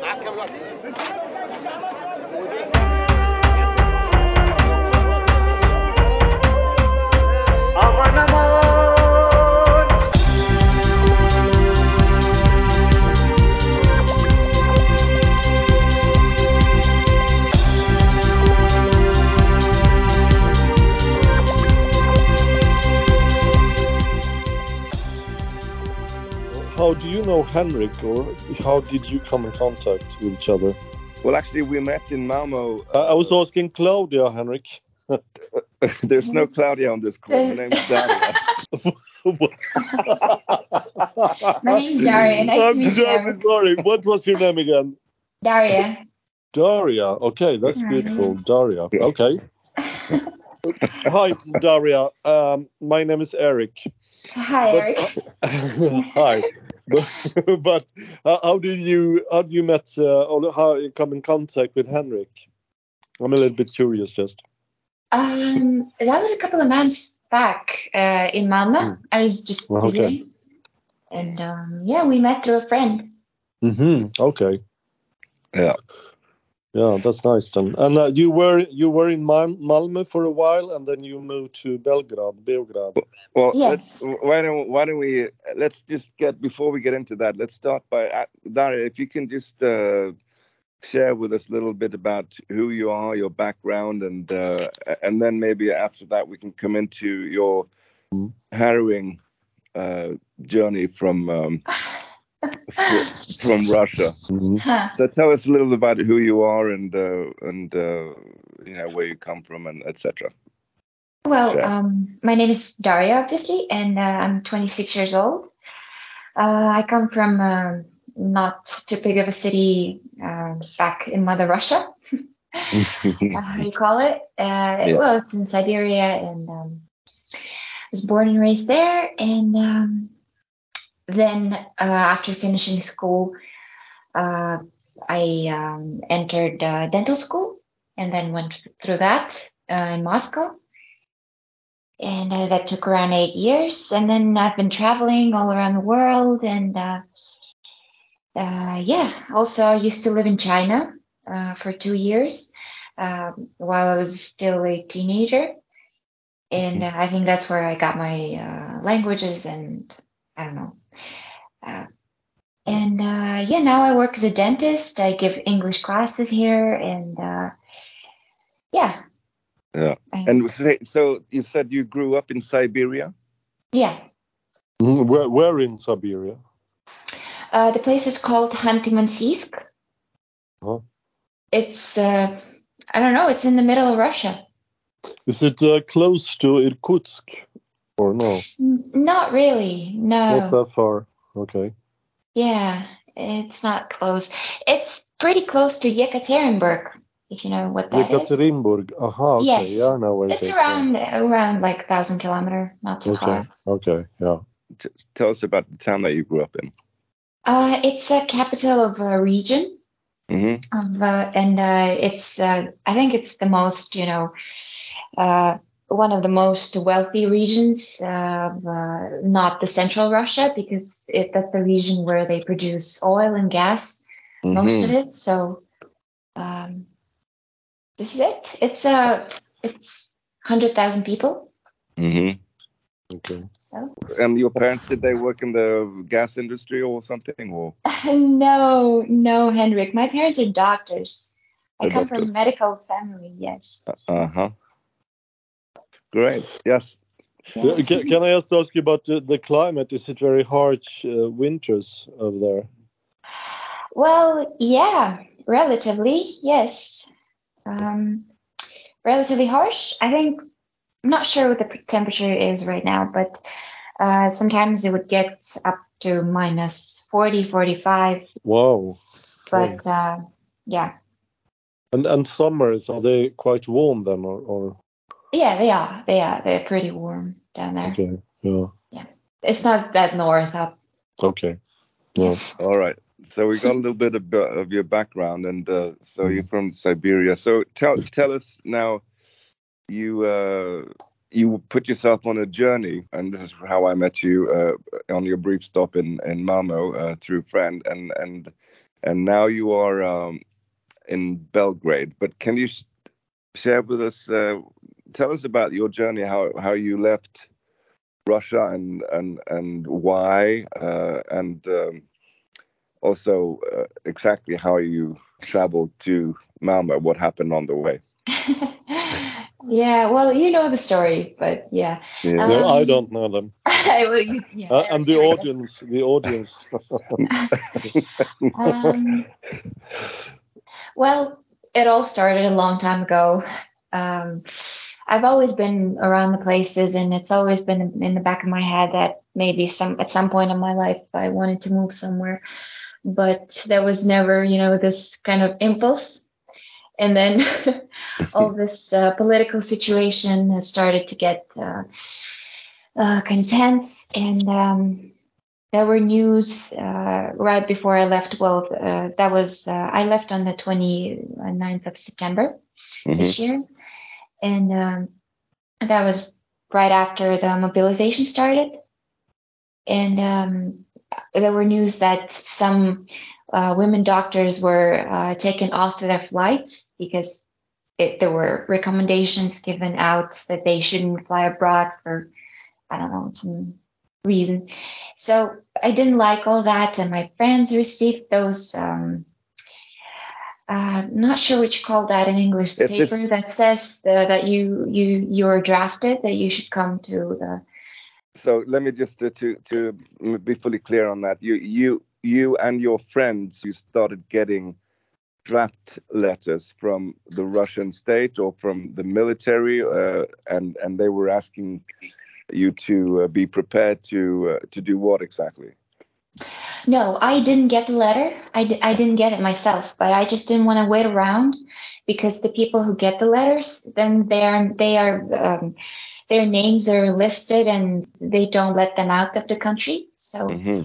How do you know Henrik, or how did you come in contact with each other? Well, actually, we met in Malmo. Uh, I was asking Claudia, Henrik. There's no Claudia on this call. My name's Daria. My name's Daria. Nice I'm to meet you. terribly Eric. sorry. What was your name again? Daria. Daria. Okay, that's Right. beautiful. Daria. Okay. Hi, Daria. Um, my name is Eric. Hi, But- Eric. Hi. But, but how, how did you how did you met uh, or how you come in contact with Henrik? I'm a little bit curious just. Um, that was a couple of months back uh, in Malmö. Mm. I was just Well, okay. visiting. And um, yeah, we met through a friend. Mm-hmm. Okay. Yeah. Yeah, that's nice then. And uh, you were you were in Mal- Malmö for a while, and then you moved to Belgrade, Beograd. Well, Yes. let's, why don't why don't we let's just get before we get into that. Let's start by uh, Daria. If you can just uh, share with us a little bit about who you are, your background, and uh, and then maybe after that we can come into your Mhm. harrowing uh, journey from um, fr- from Russia. Huh. So tell us a little about who you are and uh, and uh, you know where you come from and etc. Well, Sure. um, my name is Daria, obviously, and uh, I'm 26 years old. Uh, I come from um not too big of a city uh, back in Mother Russia. uh, how you call it. Uh, Well, it's in Siberia, and um, was born and raised there. And um, then uh, after finishing school, uh, I um, entered uh, dental school, and then went through that uh, in Moscow. And uh, that took around eight years. And then I've been traveling all around the world. And uh, yeah, also I used to live in China for two years um, while I was still a teenager. And I think that's where I got my languages and I don't know. Uh, and uh, yeah, now I work as a dentist. I give English classes here. And uh, yeah. Yeah. And so you said you grew up in Siberia. yeah. Mhm. Where, where in Siberia? Uh, the place is called Khanty-Mansiysk. Huh? It's, uh, I don't know, it's in the middle of Russia. Is it uh, close to Irkutsk or no? Not really, no. Not that far. Okay. Yeah, it's not close. It's pretty close to Yekaterinburg, if you know what that is. Yekaterinburg. Aha. Okay. Yes. Yeah, I know where it It's is. around around like thousand kilometer, not too Okay. far. Okay. Yeah. T- tell us about the town that you grew up in. Uh, it's a capital of a region. hmm of uh, and uh, it's uh, I think it's the most you know uh, one of the most wealthy regions of uh, not the central Russia because it, that's the region where they produce oil and gas most of it. So um, this is it. It's uh it's hundred thousand people. Mm-hmm. Okay. so. And your parents did they work in the gas industry or something? Or? No no Henrik. My parents are doctors. I They're come from a medical family yes. Uh huh. Great. Yes. Yeah, Can, can I just ask you about the, the climate? Is it very harsh uh, winters over there? Well, yeah, relatively, yes. Um, relatively harsh. I think, I'm not sure what the temperature is right now, but uh, sometimes it would get up to minus 40, 45. Wow. But uh, yeah, And and summers are they quite warm then, or, or yeah, they are. They are. They're pretty warm down there. okay? Yeah. Yeah. It's not that north up. Okay. Yeah. All right. So we got a little bit of, of your background, and uh, so you're from Siberia. So tell tell us now. You uh, you put yourself on a journey, and this is how I met you uh, on your brief stop in in Malmo uh, through friend, and and and now you are um, in Belgrade. But can you share with us? Tell us about your journey, how how you left Russia, and and and why, uh, and um, also uh, exactly how you traveled to Malmo. What happened on the way? Yeah, well, you know the story, but yeah. yeah. no, I um, don't know them. well, you, yeah, uh, I'm the audience. The audience. um, well, it all started a long time ago. Um, I've always been around the places, and it's always been in the back of my head that maybe some at some point in my life I wanted to move somewhere, but there was never, you know, this kind of impulse and then all this uh, political situation has started to get uh, uh, kind of tense and um, there were news uh, right before I left. Well, uh, that was uh, I left on the 29th of September mm-hmm. this year, and um, that was right after the mobilization started. And um, there were news that some uh, women doctors were uh, taken off their flights because it, there were recommendations given out that they shouldn't fly abroad for, I don't know, some reason. So I didn't like all that, and my friends received those. Um, uh, not sure what you call that in English. The paper just, that says the, that you you you're drafted that you should come to the. So let me just uh, to to be fully clear on that. You you you and your friends you started getting draft letters from the Russian state or from the military, uh, and and they were asking you to uh, be prepared to uh, to do what exactly? No, I didn't get the letter. I d- I didn't get it myself, but I just didn't want to wait around because the people who get the letters, then they are they are um, their names are listed and they don't let them out of the country. So. Mm-hmm.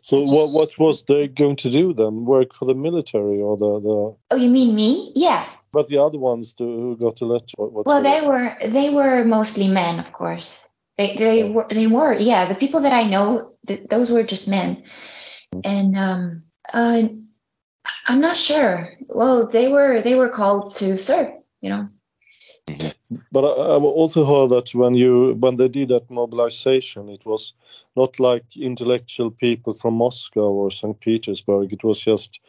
So what what was they going to do then? Work for the military or the the? Oh, you mean me? Yeah. But the other ones who got the letter. What, well, they were they were mostly men, of course. They they were they were yeah. The people that I know, th- those were just men, mm-hmm. and um uh, I'm not sure. Well, they were they were called to serve, you know. But I, have also heard that when you when they did that mobilization, it was not like intellectual people from Moscow or St. Petersburg. It was just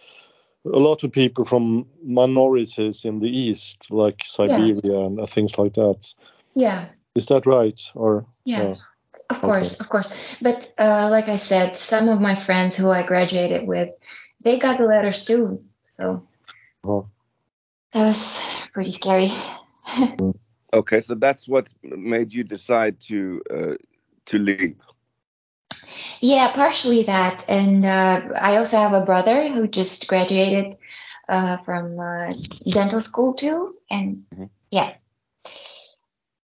a lot of people from minorities in the east, like Siberia yeah. and things like that. Yeah. Is that right? Or yeah. Uh, of course, okay. of course. But uh, like I said, some of my friends who I graduated with, they got the letters too. So uh-huh. that was pretty scary. okay, so that's what made you decide to uh, to leave. Yeah, partially that, and uh, I also have a brother who just graduated uh, from uh, dental school too, and mm-hmm. yeah,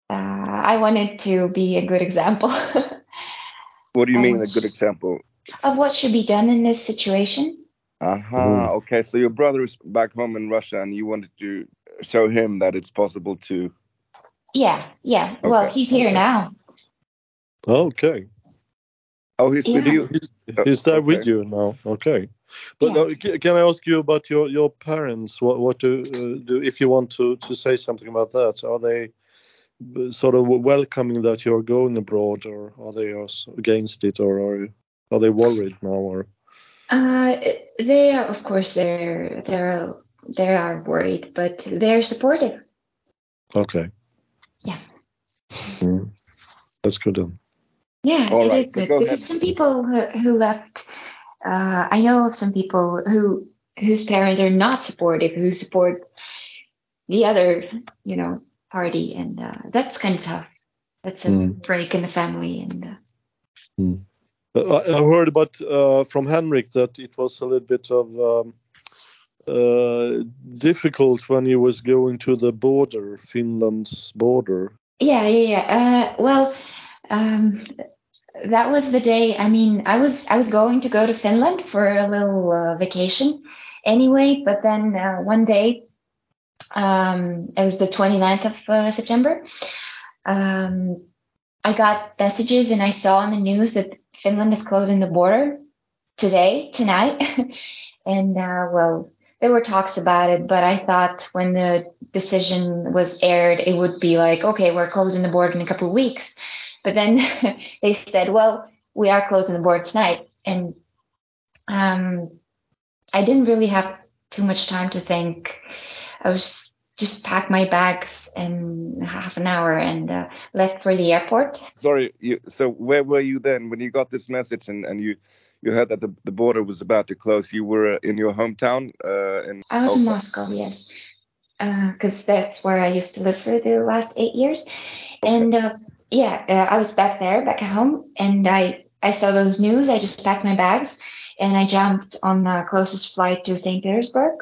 uh, I wanted to be a good example. what do you mean a good example? Of what should be done in this situation. Uh huh. Mm-hmm. Okay, so your brother is back home in Russia, and you wanted to show him that it's possible to. Yeah, yeah. Okay. Well, he's here okay. now. Okay. Oh, he's yeah. with you. He's, he's there okay. with you now. Okay. But yeah. uh, can I ask you about your your parents? What what do, uh, do if you want to to say something about that? Are they uh, sort of welcoming that you're going abroad, or are they against it, or are are they worried now, or? Uh, they are, of course, they're they're they are worried, but they're supportive. Okay. Yeah. Mm. That's good then. Yeah, All it right, is good go because some people who, who left. Uh, I know of some people who whose parents are not supportive, who support the other, you know, party, and uh, that's kind of tough. That's a mm. break in the family, and. Uh, mm. I heard about uh, from Henrik that it was a little bit of um, uh, difficult when he was going to the border, Finland's border. Yeah, yeah, yeah. Uh, well, um, that was the day. I mean, I was I was going to go to Finland for a little uh, vacation anyway, but then uh, one day, um, it was the 29th of uh, September. um, I got messages and I saw on the news that Finland is closing the border today, tonight. and uh, well, there were talks about it, but I thought when the decision was aired, it would be like, okay, we're closing the border in a couple of weeks. But then they said, well, we are closing the border tonight. And um, I didn't really have too much time to think. I was just packed my bags in half an hour and uh, left for the airport. Sorry, you, so where were you then when you got this message and, and you you heard that the, the border was about to close? You were in your hometown? Uh, in I was in Moscow, yes, because uh, that's where I used to live for the last eight years. Okay. And uh, yeah, uh, I was back there, back at home, and I I saw those news. I just packed my bags and I jumped on the closest flight to St. Petersburg.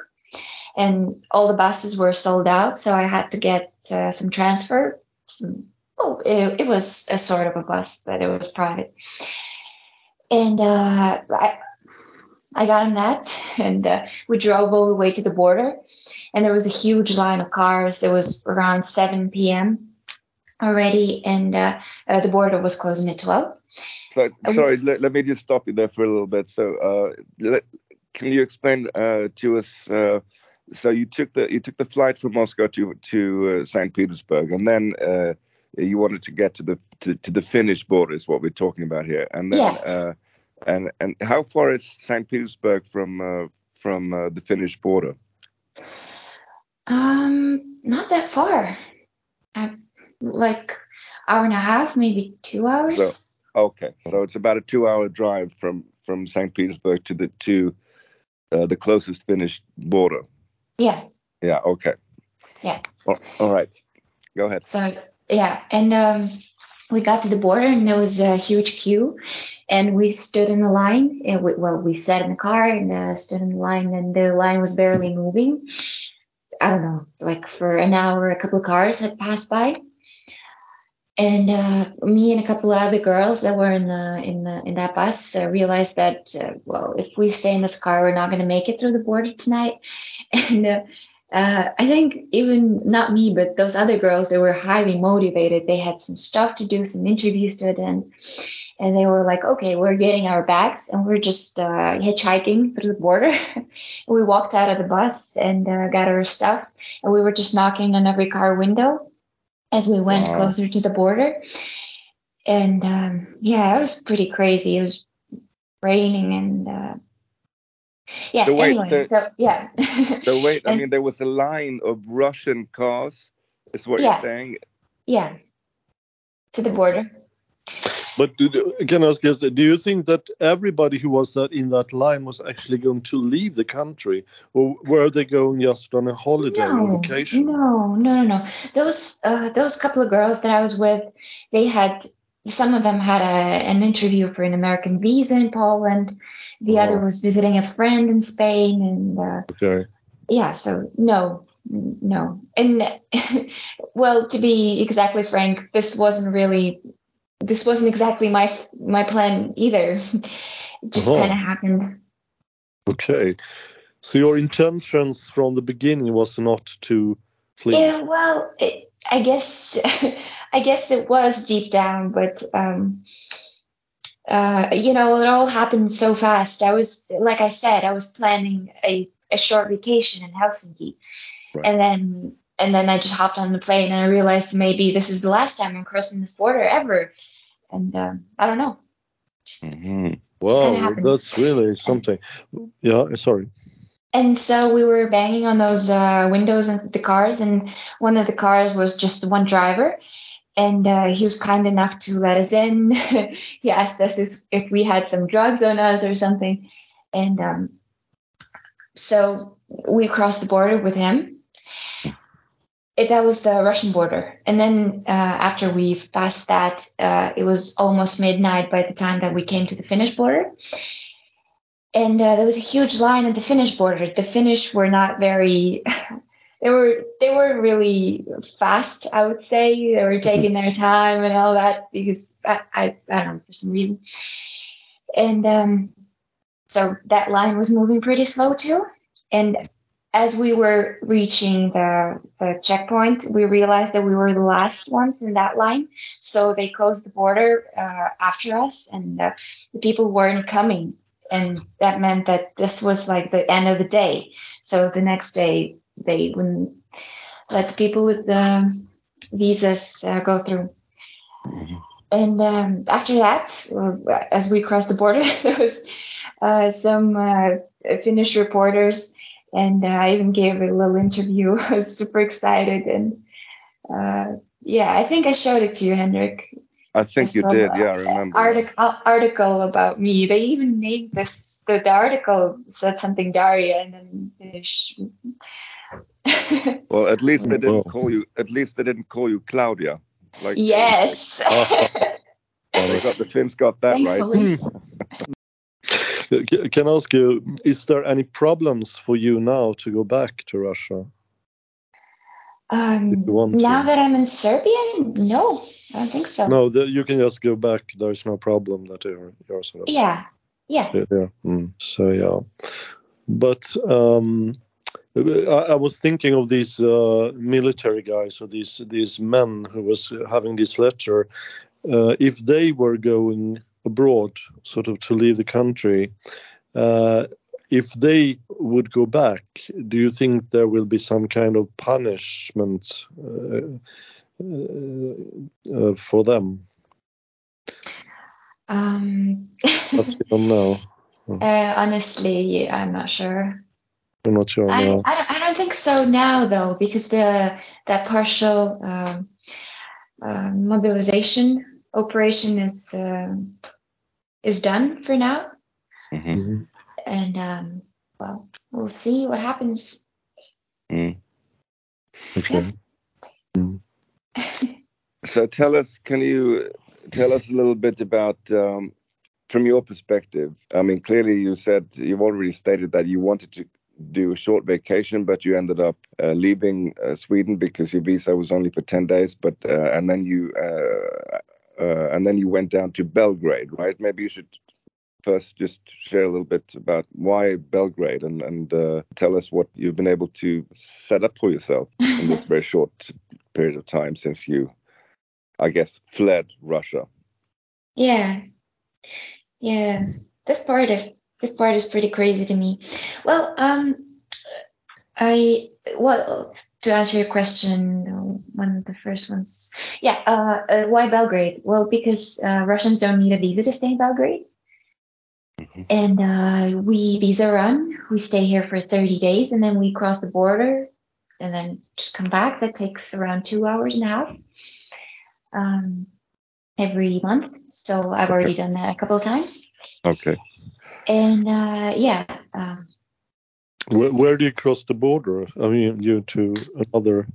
And all the buses were sold out, so I had to get uh, some transfer. Some, oh, it, it, was a sort of a bus, but it was private. And uh, I, I got on that, and uh, we drove all the way to the border. And there was a huge line of cars. It was around 7 p.m. already, and uh, uh, the border was closing at 12. So, sorry, let, let, me just stop you there for a little bit. So, uh, let, can you explain uh, to us? Uh, so, you took the you took the flight from Moscow to to uh, Saint Petersburg, and then uh, you wanted to get to the to, to, the Finnish border, is what we're talking about here. And then, yeah. Uh, and and how far is Saint Petersburg from from the Finnish border? Um, not that far. I, like hour and a half, maybe two hours. So, Okay, so it's about a two-hour drive from from St. Petersburg to the to uh, the closest Finnish border. Yeah. Yeah. Okay. Yeah. All right. Go ahead. So yeah, and um, we got to the border and there was a huge queue, and we stood in the line. And we, well, we sat in the car and uh, stood in the line, and the line was barely moving. I don't know, like for an hour, a couple of cars had passed by and uh, me and a couple of other girls that were in the in the in that bus uh, realized that uh, well if we stay in this car we're not going to make it through the border tonight. And uh, uh, I think even not me but those other girls they were highly motivated. They had some stuff to do some interviews to attend. And they were like okay we're getting our bags and we're just uh, hitchhiking through the border. We walked out of the bus and got our stuff and we were just knocking on every car window as we went wow. closer to the border. And um, yeah, it was pretty crazy. It was raining and uh, yeah. So wait, anyway, so, so yeah. so wait, I mean, there was a line of Russian cars. Is what yeah, you're saying? Yeah. To the border. But do, can I ask you, do you think that everybody who was that in that line was actually going to leave the country, or were they going just on a holiday no, or vacation? No, no, no, no. Those uh, those couple of girls that I was with, they had some of them had a, an interview for an American visa in Poland. The oh. other was visiting a friend in Spain, and uh, okay. yeah. So no, no, and well, to be exactly frank, this wasn't really this wasn't exactly my my plan either. it just uh-huh. kind of happened. Okay. So your intentions from the beginning was not to flee. Yeah, well, it, I guess I guess it was deep down, but um, uh, you know, it all happened so fast. I was, like I said, I was planning a, a short vacation in Helsinki, right. and then and then I just hopped on the plane and I realized maybe this is the last time I'm crossing this border ever. And um, I don't know. Just, mm-hmm. Wow, that's really something. Yeah, sorry. And so we were banging on those uh, windows in the cars, and one of the cars was just one driver. And uh, he was kind enough to let us in. he asked us if we had some drugs on us or something. And um, so we crossed the border with him it, that was the Russian border. And then uh, after we passed that, uh, it was almost midnight by the time that we came to the Finnish border. And uh, there was a huge line at the Finnish border. The Finnish were not very. they were they were really fast. I would say they were taking their time and all that because I I, I don't know for some reason. And um, so that line was moving pretty slow too. And as we were reaching the, the checkpoint, we realized that we were the last ones in that line. So they closed the border uh, after us, and uh, the people weren't coming. And that meant that this was like the end of the day. So the next day, they wouldn't let the people with the visas uh, go through. Mm-hmm. And um, after that, as we crossed the border, there was uh, some uh, Finnish reporters and uh, I even gave a little interview. I was super excited, and uh, yeah, I think I showed it to you, Henrik. I think I you did. Yeah, I remember. Article article about me. They even named this. The, the article said something Daria, and then. well, at least they didn't call you. At least they didn't call you Claudia. Like yes. well, they got the Finns got that Thankfully. right. Can I ask you, is there any problems for you now to go back to Russia? Um, now that I'm in Serbia, no, I don't think so. No, the, you can just go back. There's no problem that you're, you're sort of. Yeah, yeah. Yeah. yeah. Mm. So yeah, but um, I, I, was thinking of these uh, military guys or these these men who was having this letter. Uh, if they were going abroad, sort of to leave the country, uh, if they would go back, do you think there will be some kind of punishment uh, uh, uh for them? Um, I don't know. Uh, honestly, I'm not sure. I'm not sure. I, I, don't, I don't think so now, though, because the that partial um, uh, mobilization operation is uh, is done for now. Mm-hmm. And um, well, we'll see what happens. Mm. Okay. Yeah. Mm. so tell us, can you tell us a little bit about, um, from your perspective? I mean, clearly you said you've already stated that you wanted to do a short vacation, but you ended up uh, leaving uh, Sweden because your visa was only for ten days. But uh, and then you uh, uh, and then you went down to Belgrade, right? Maybe you should first just share a little bit about why Belgrade and, and uh, tell us what you've been able to set up for yourself in this very short period of time since you, I guess, fled Russia. Yeah, yeah. This part of this part is pretty crazy to me. Well, um, I well to answer your question, one of the first ones. Yeah, uh, uh, why Belgrade? Well, because uh, Russians don't need a visa to stay in Belgrade. Mm-hmm. And uh, we visa run. We stay here for 30 days and then we cross the border and then just come back. That takes around two hours and a half um, every month. So I've okay. already done that a couple of times. Okay. And uh, yeah, um, where, where do you cross the border? I mean, you to another.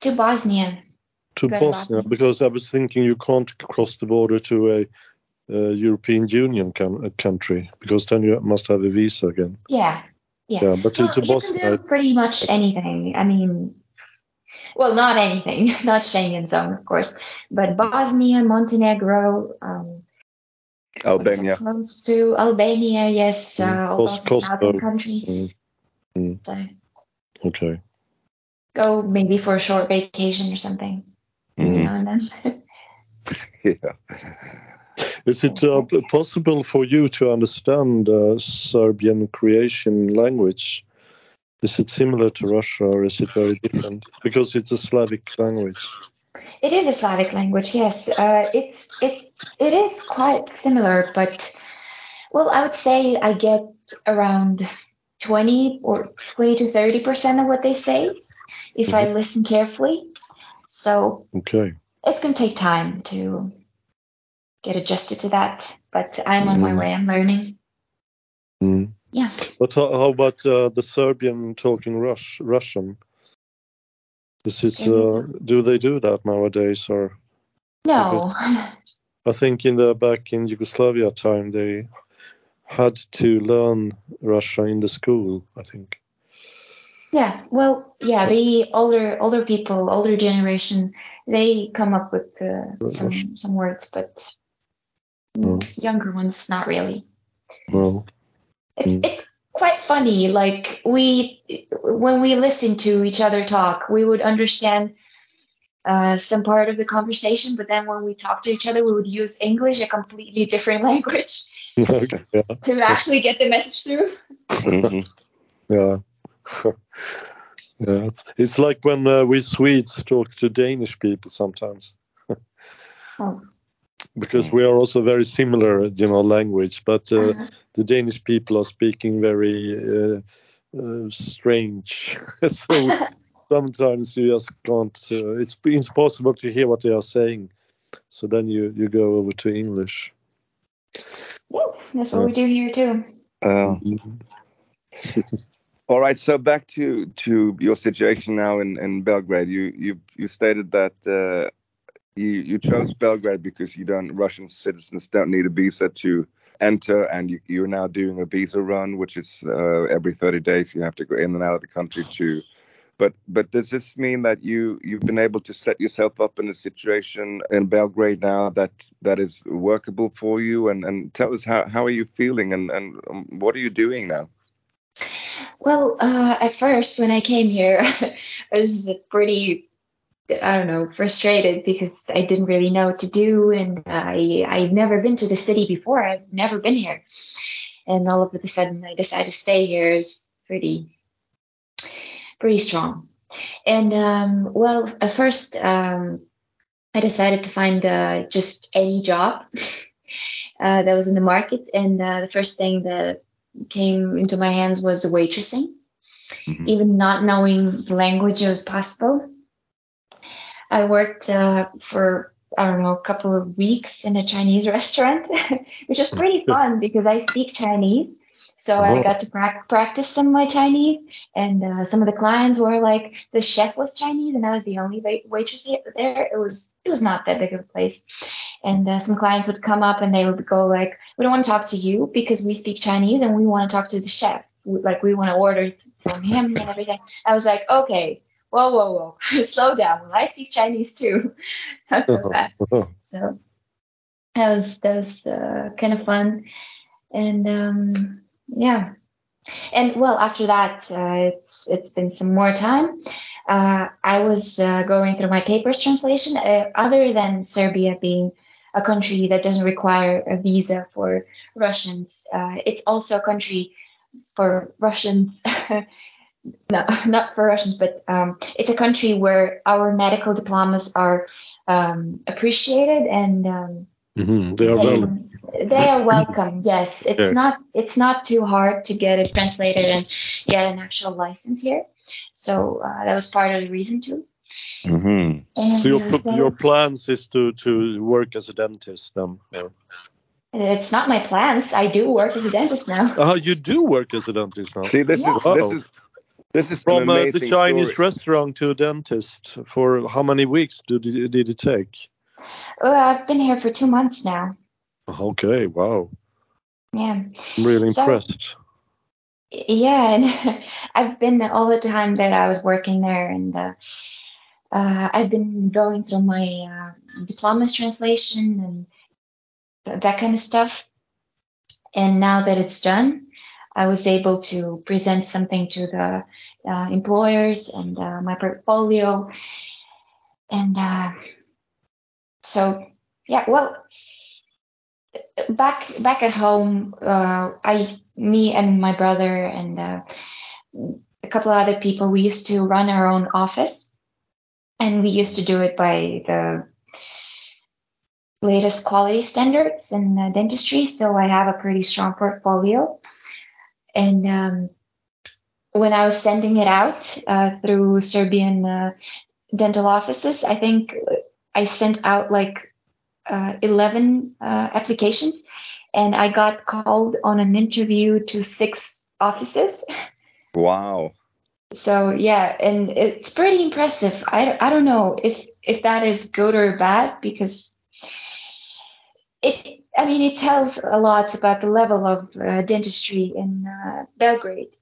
To Bosnia. To Bosnia, Bosnia, because I was thinking you can't cross the border to a, European Union com- country because then you must have a visa again. Yeah, yeah. Yeah, but well, to Bosnia. You can do pretty much anything. I mean, well, not anything, not Schengen zone, of course, but Bosnia, Montenegro, um, Albania. Close to Albania, yes. Mm. Uh, all those Kosovo. countries. Mm. Mm. So okay. Go maybe for a short vacation or something. Mm. yeah. Is it uh, possible for you to understand uh, Serbian Croatian language? Is it similar to Russia or is it very different? Because it's a Slavic language. It is a Slavic language, yes. Uh, it's it it is quite similar, but well, I would say I get around 20 or 20 to 30 percent of what they say if mm-hmm. I listen carefully. So okay, it's gonna take time to get adjusted to that, but I'm on mm. my way. I'm learning. Mm. Yeah. But how, how about uh, the Serbian talking Rush, Russian? Is it, uh, do they do that nowadays or? No. I think in the back in Yugoslavia time they had to learn Russia in the school. I think. Yeah, well, yeah, the older older people, older generation, they come up with uh, some some words, but younger ones not really. Well, It's, mm. it's quite funny. Like we, when we listen to each other talk, we would understand uh, some part of the conversation, but then when we talked to each other, we would use English, a completely different language, okay, yeah. to actually get the message through. Mm-hmm. Yeah. yeah, it's, it's like when uh, we Swedes talk to Danish people sometimes. oh because we are also very similar, you know, language, but uh, uh-huh. the Danish people are speaking very uh, uh, strange. so sometimes you just can't. Uh, it's impossible to hear what they are saying. So then you you go over to English. That's what we do here too. Uh, all right. So back to to your situation now in in Belgrade. You you you stated that uh, you you chose Belgrade because you don't Russian citizens don't need a visa to enter, and you, you're now doing a visa run, which is uh, every 30 days you have to go in and out of the country to. But but does this mean that you you've been able to set yourself up in a situation in Belgrade now that that is workable for you? And and tell us how how are you feeling and and um, what are you doing now? Well, uh, at first when I came here, I was pretty I don't know, frustrated because I didn't really know what to do, and I I've never been to the city before. I've never been here, and all of a sudden I decided to stay here is pretty pretty strong. And um, well, at first um, I decided to find uh, just any job uh, that was in the market, and uh, the first thing that came into my hands was waitressing. Mm-hmm. Even not knowing the language, was possible I worked uh, for I don't know a couple of weeks in a Chinese restaurant, which was pretty fun because I speak Chinese. So. I got to pra- practice some of my Chinese, and uh, some of the clients were like the chef was Chinese, and I was the only wait- waitress there. It was it was not that big of a place, and uh, some clients would come up and they would go like, "We don't want to talk to you because we speak Chinese, and we want to talk to the chef. Like we want to order from him and everything." I was like, "Okay, whoa, whoa, whoa, slow down. Well, I speak Chinese too. Not so fast. so that was that was uh, kind of fun, and um, yeah. And well, after that, uh, it's it's been some more time. Uh, I was uh, going through my papers translation. Uh, other than Serbia being a country that doesn't require a visa for Russians, uh, it's also a country for Russians no, not for Russians, but um, it's a country where our medical diplomas are um, appreciated and um, mm-hmm. they are welcome. They are welcome. Yes, it's yeah. not it's not too hard to get it translated and get an actual license here. So uh, that was part of the reason too. Mm-hmm. So your uh, so your plans is to to work as a dentist then. Yeah. It's not my plans. I do work as a dentist now. Oh, you do work as a dentist now. See, this yeah. is this is this is from uh, the Chinese story. restaurant to a dentist. For how many weeks did it, did it take? Well, I've been here for two months now. Okay, wow. Yeah. I'm really so, impressed. Yeah, and I've been all the time that I was working there, and uh, uh, I've been going through my uh, diplomas translation and that kind of stuff. And now that it's done, I was able to present something to the uh, employers and uh, my portfolio. And uh, so, yeah, well, back back at home, uh, I, me and my brother and uh, a couple of other people, we used to run our own office, and we used to do it by the latest quality standards in uh, dentistry. So I have a pretty strong portfolio. And um, when I was sending it out uh, through Serbian uh, dental offices, I think I sent out like uh, 11 uh, applications and I got called on an interview to six offices. Wow. So yeah, and it's pretty impressive. I, I don't know if if that is good or bad because it I mean, it tells a lot about the level of uh, dentistry in uh, Belgrade,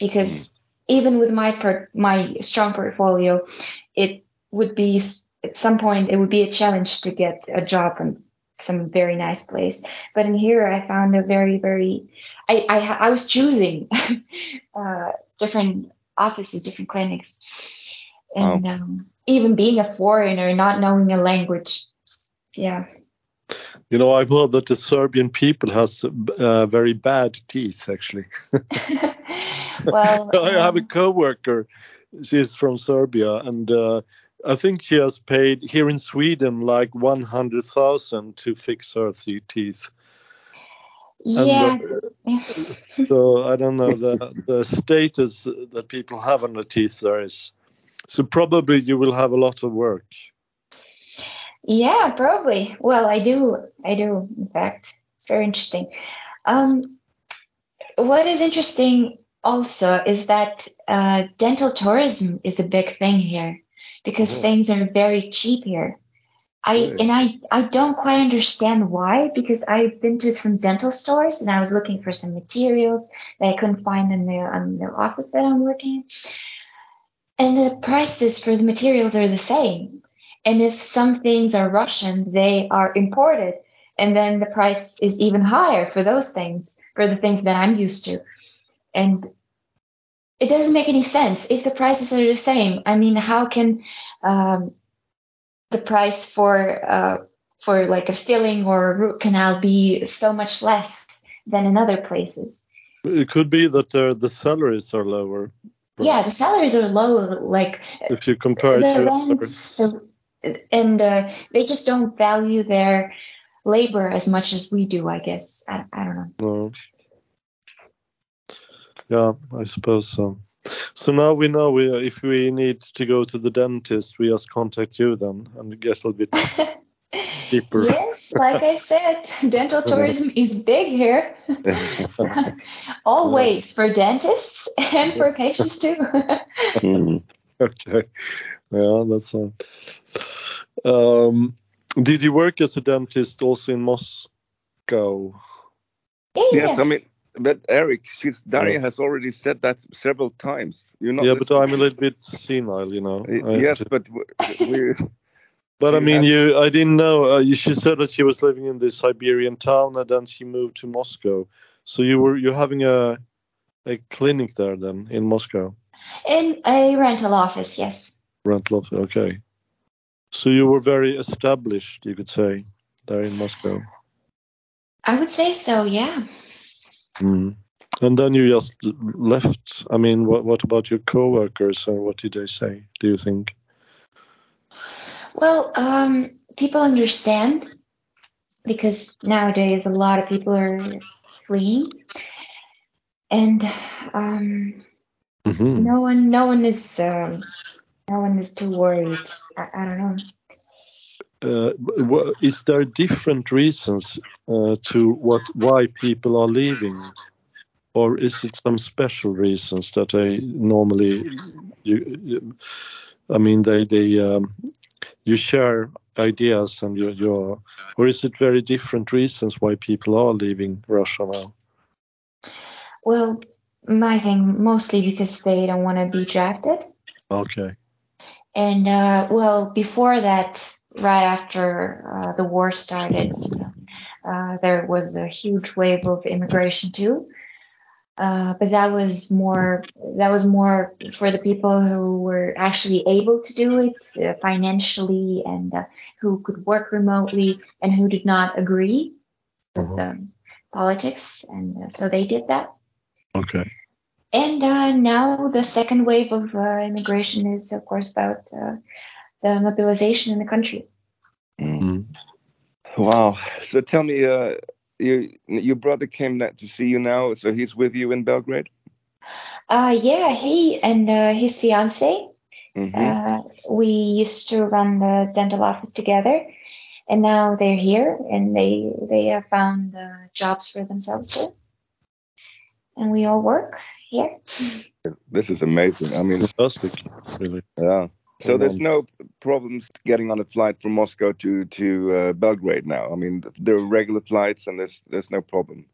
because mm. even with my per- my strong portfolio, it would be at some point it would be a challenge to get a job in some very nice place. But in here, I found a very, very. I I, I was choosing uh, different offices, different clinics, and wow. um, even being a foreigner, not knowing a language, yeah. You know, I've heard that the Serbian people has uh, very bad teeth, actually. well, I have a um, coworker. She's from Serbia, and uh, I think she has paid here in Sweden like 100,000 to fix her teeth. Yeah. And, uh, so I don't know the the status that people have on the teeth there is. So probably you will have a lot of work. Yeah, probably. Well, I do. I do. In fact, it's very interesting. Um, what is interesting also is that uh, dental tourism is a big thing here because mm-hmm. things are very cheap here. I and I I don't quite understand why because I've been to some dental stores and I was looking for some materials that I couldn't find in the in the office that I'm working. And the prices for the materials are the same. And if some things are Russian, they are imported. And then the price is even higher for those things, for the things that I'm used to. And it doesn't make any sense if the prices are the same. I mean, how can um, the price for uh, for like a filling or a root canal be so much less than in other places? It could be that uh, the salaries are lower. Yeah, the salaries are low. Like if you compare it to rents, and uh, they just don't value their labor as much as we do. I guess I, I don't know. No. Yeah, I suppose so. So now we know we, if we need to go to the dentist, we just contact you then and get a little bit deeper. Yes, like I said, dental tourism is big here. Always for dentists and for patients too. okay, yeah, that's. Uh, um, did you work as a dentist also in Moscow? Yeah. Yes, I mean but Eric, she's Daria yeah. has already said that several times. You know. Yeah, listening. but I'm a little bit senile, you know. yes, but we. but I mean, you. I didn't know. Uh, she said that she was living in this Siberian town, and then she moved to Moscow. So you were you're having a a clinic there then in Moscow. In a rental office, yes. Rental office, okay. So you were very established, you could say, there in Moscow. I would say so, yeah. Mm. And then you just left. I mean, what, what about your coworkers and what did they say? Do you think? Well, um, people understand because nowadays a lot of people are fleeing, and um, mm-hmm. no one, no one is, um, no one is too worried. I, I don't know. Uh, is there different reasons uh, to what why people are leaving, or is it some special reasons that they normally you, you I mean they they um, you share ideas and you you or is it very different reasons why people are leaving Russia now? Well, I think mostly because they don't want to be drafted. Okay. And uh, well, before that, right after uh, the war started, uh, there was a huge wave of immigration too. Uh, but that was more that was more for the people who were actually able to do it uh, financially and uh, who could work remotely and who did not agree with uh-huh. the politics, and uh, so they did that. Okay. And now the second wave of immigration is, of course, about the mobilization in the country. Mm. Wow. So tell me, uh, you, your brother came to see you now, so he's with you in Belgrade? Uh, yeah, he and uh, his fiance. Mm-hmm. Uh, we used to run the dental office together, and now they're here and they they have found uh, jobs for themselves too. And we all work here. This is amazing. I mean, fantastic, really. Yeah. So there's no problems getting on a flight from Moscow to to uh, Belgrade now. I mean, there are regular flights, and there's there's no problem.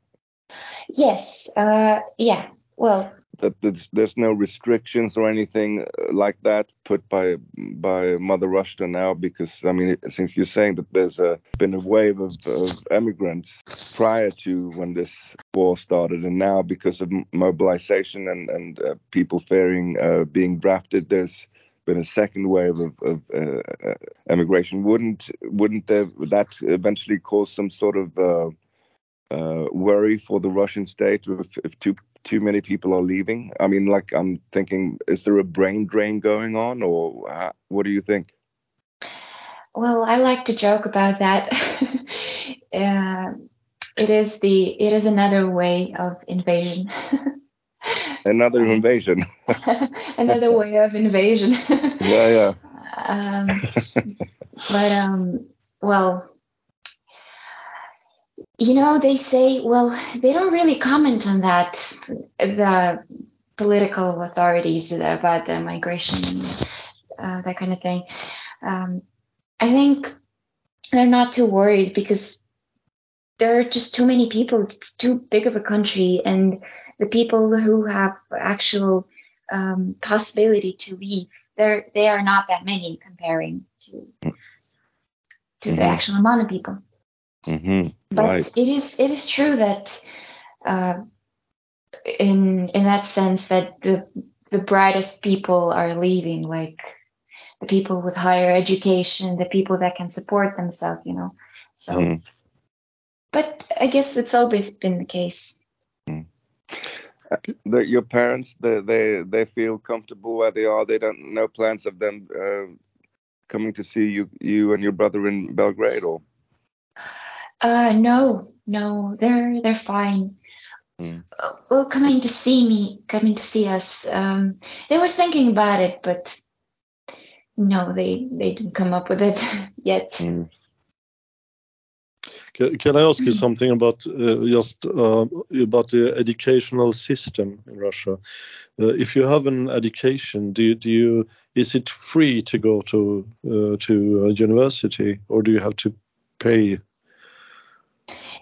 Yes. Uh, yeah. Well, that there's, there's no restrictions or anything uh, like that put by by Mother Russia now because I mean since you're saying that there's a, been a wave of, of immigrants prior to when this war started and now because of mobilization and and uh, people fearing uh, being drafted there's been a second wave of, of uh, uh immigration wouldn't wouldn't there, that eventually cause some sort of uh, worry for the Russian state if, if too too many people are leaving? I mean, like I'm thinking, is there a brain drain going on, or uh, what do you think? Well, I like to joke about that. uh, it is the it is another way of invasion. another invasion. another way of invasion. yeah, yeah. Um, but um, well, you know, they say, well, they don't really comment on that, the political authorities about the migration, uh, that kind of thing. Um, I think they're not too worried because there are just too many people. It's too big of a country, and the people who have actual um, possibility to leave, there they are not that many comparing to to mm-hmm. the actual amount of people. Mm-hmm. But right. it is it is true that uh, in in that sense that the the brightest people are leaving, like the people with higher education, the people that can support themselves, you know. So, mm. but I guess it's always been the case. Mm. Uh, your parents, they, they they feel comfortable where they are. They don't no plans of them uh, coming to see you you and your brother in Belgrade, or uh, no, no, they're they're fine. Mm. Well, coming to see me, coming to see us. Um, they were thinking about it, but no, they they didn't come up with it yet. Mm. Can, can, I ask you hmm. something about uh, just uh, about the educational system in Russia? Uh, if you have an education, do you, do you is it free to go to uh, to a university, or do you have to pay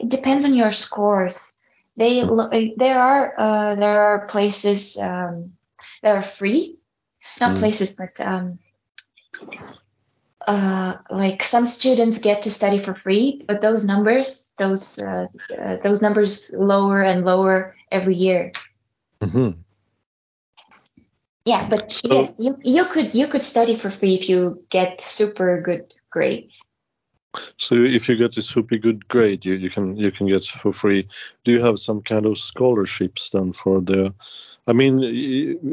it depends on your scores. They hmm. there are uh, there are places um, that are free, not mm. places, but um, uh, like some students get to study for free, but those numbers, those uh, uh, those numbers lower and lower every year. Mm-hmm. Yeah, but yes, you you could you could study for free if you get super good grades. So if you get a super good grade, you, you can you can get for free. Do you have some kind of scholarships then for the? I mean,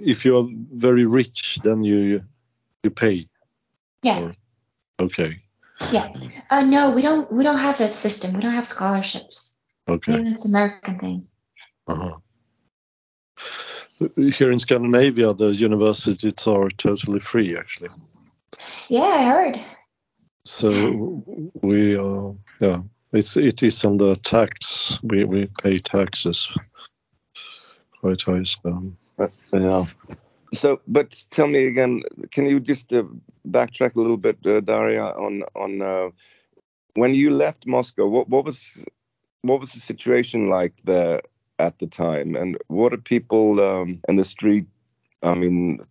if you are very rich, then you you pay. Yeah. Or, okay. Yeah. Uh, no, we don't we don't have that system. We don't have scholarships. Okay. I think that's an American thing. Uh-huh. Here in Scandinavia, the universities are totally free, actually. Yeah, I heard. So we are, yeah, it's it is on the tax. We we pay taxes quite high. So. yeah. So, but tell me again, can you just uh, backtrack a little bit, uh, Daria, on on uh, when you left Moscow? What what was what was the situation like there at the time, and what are people um, in the street? I mean,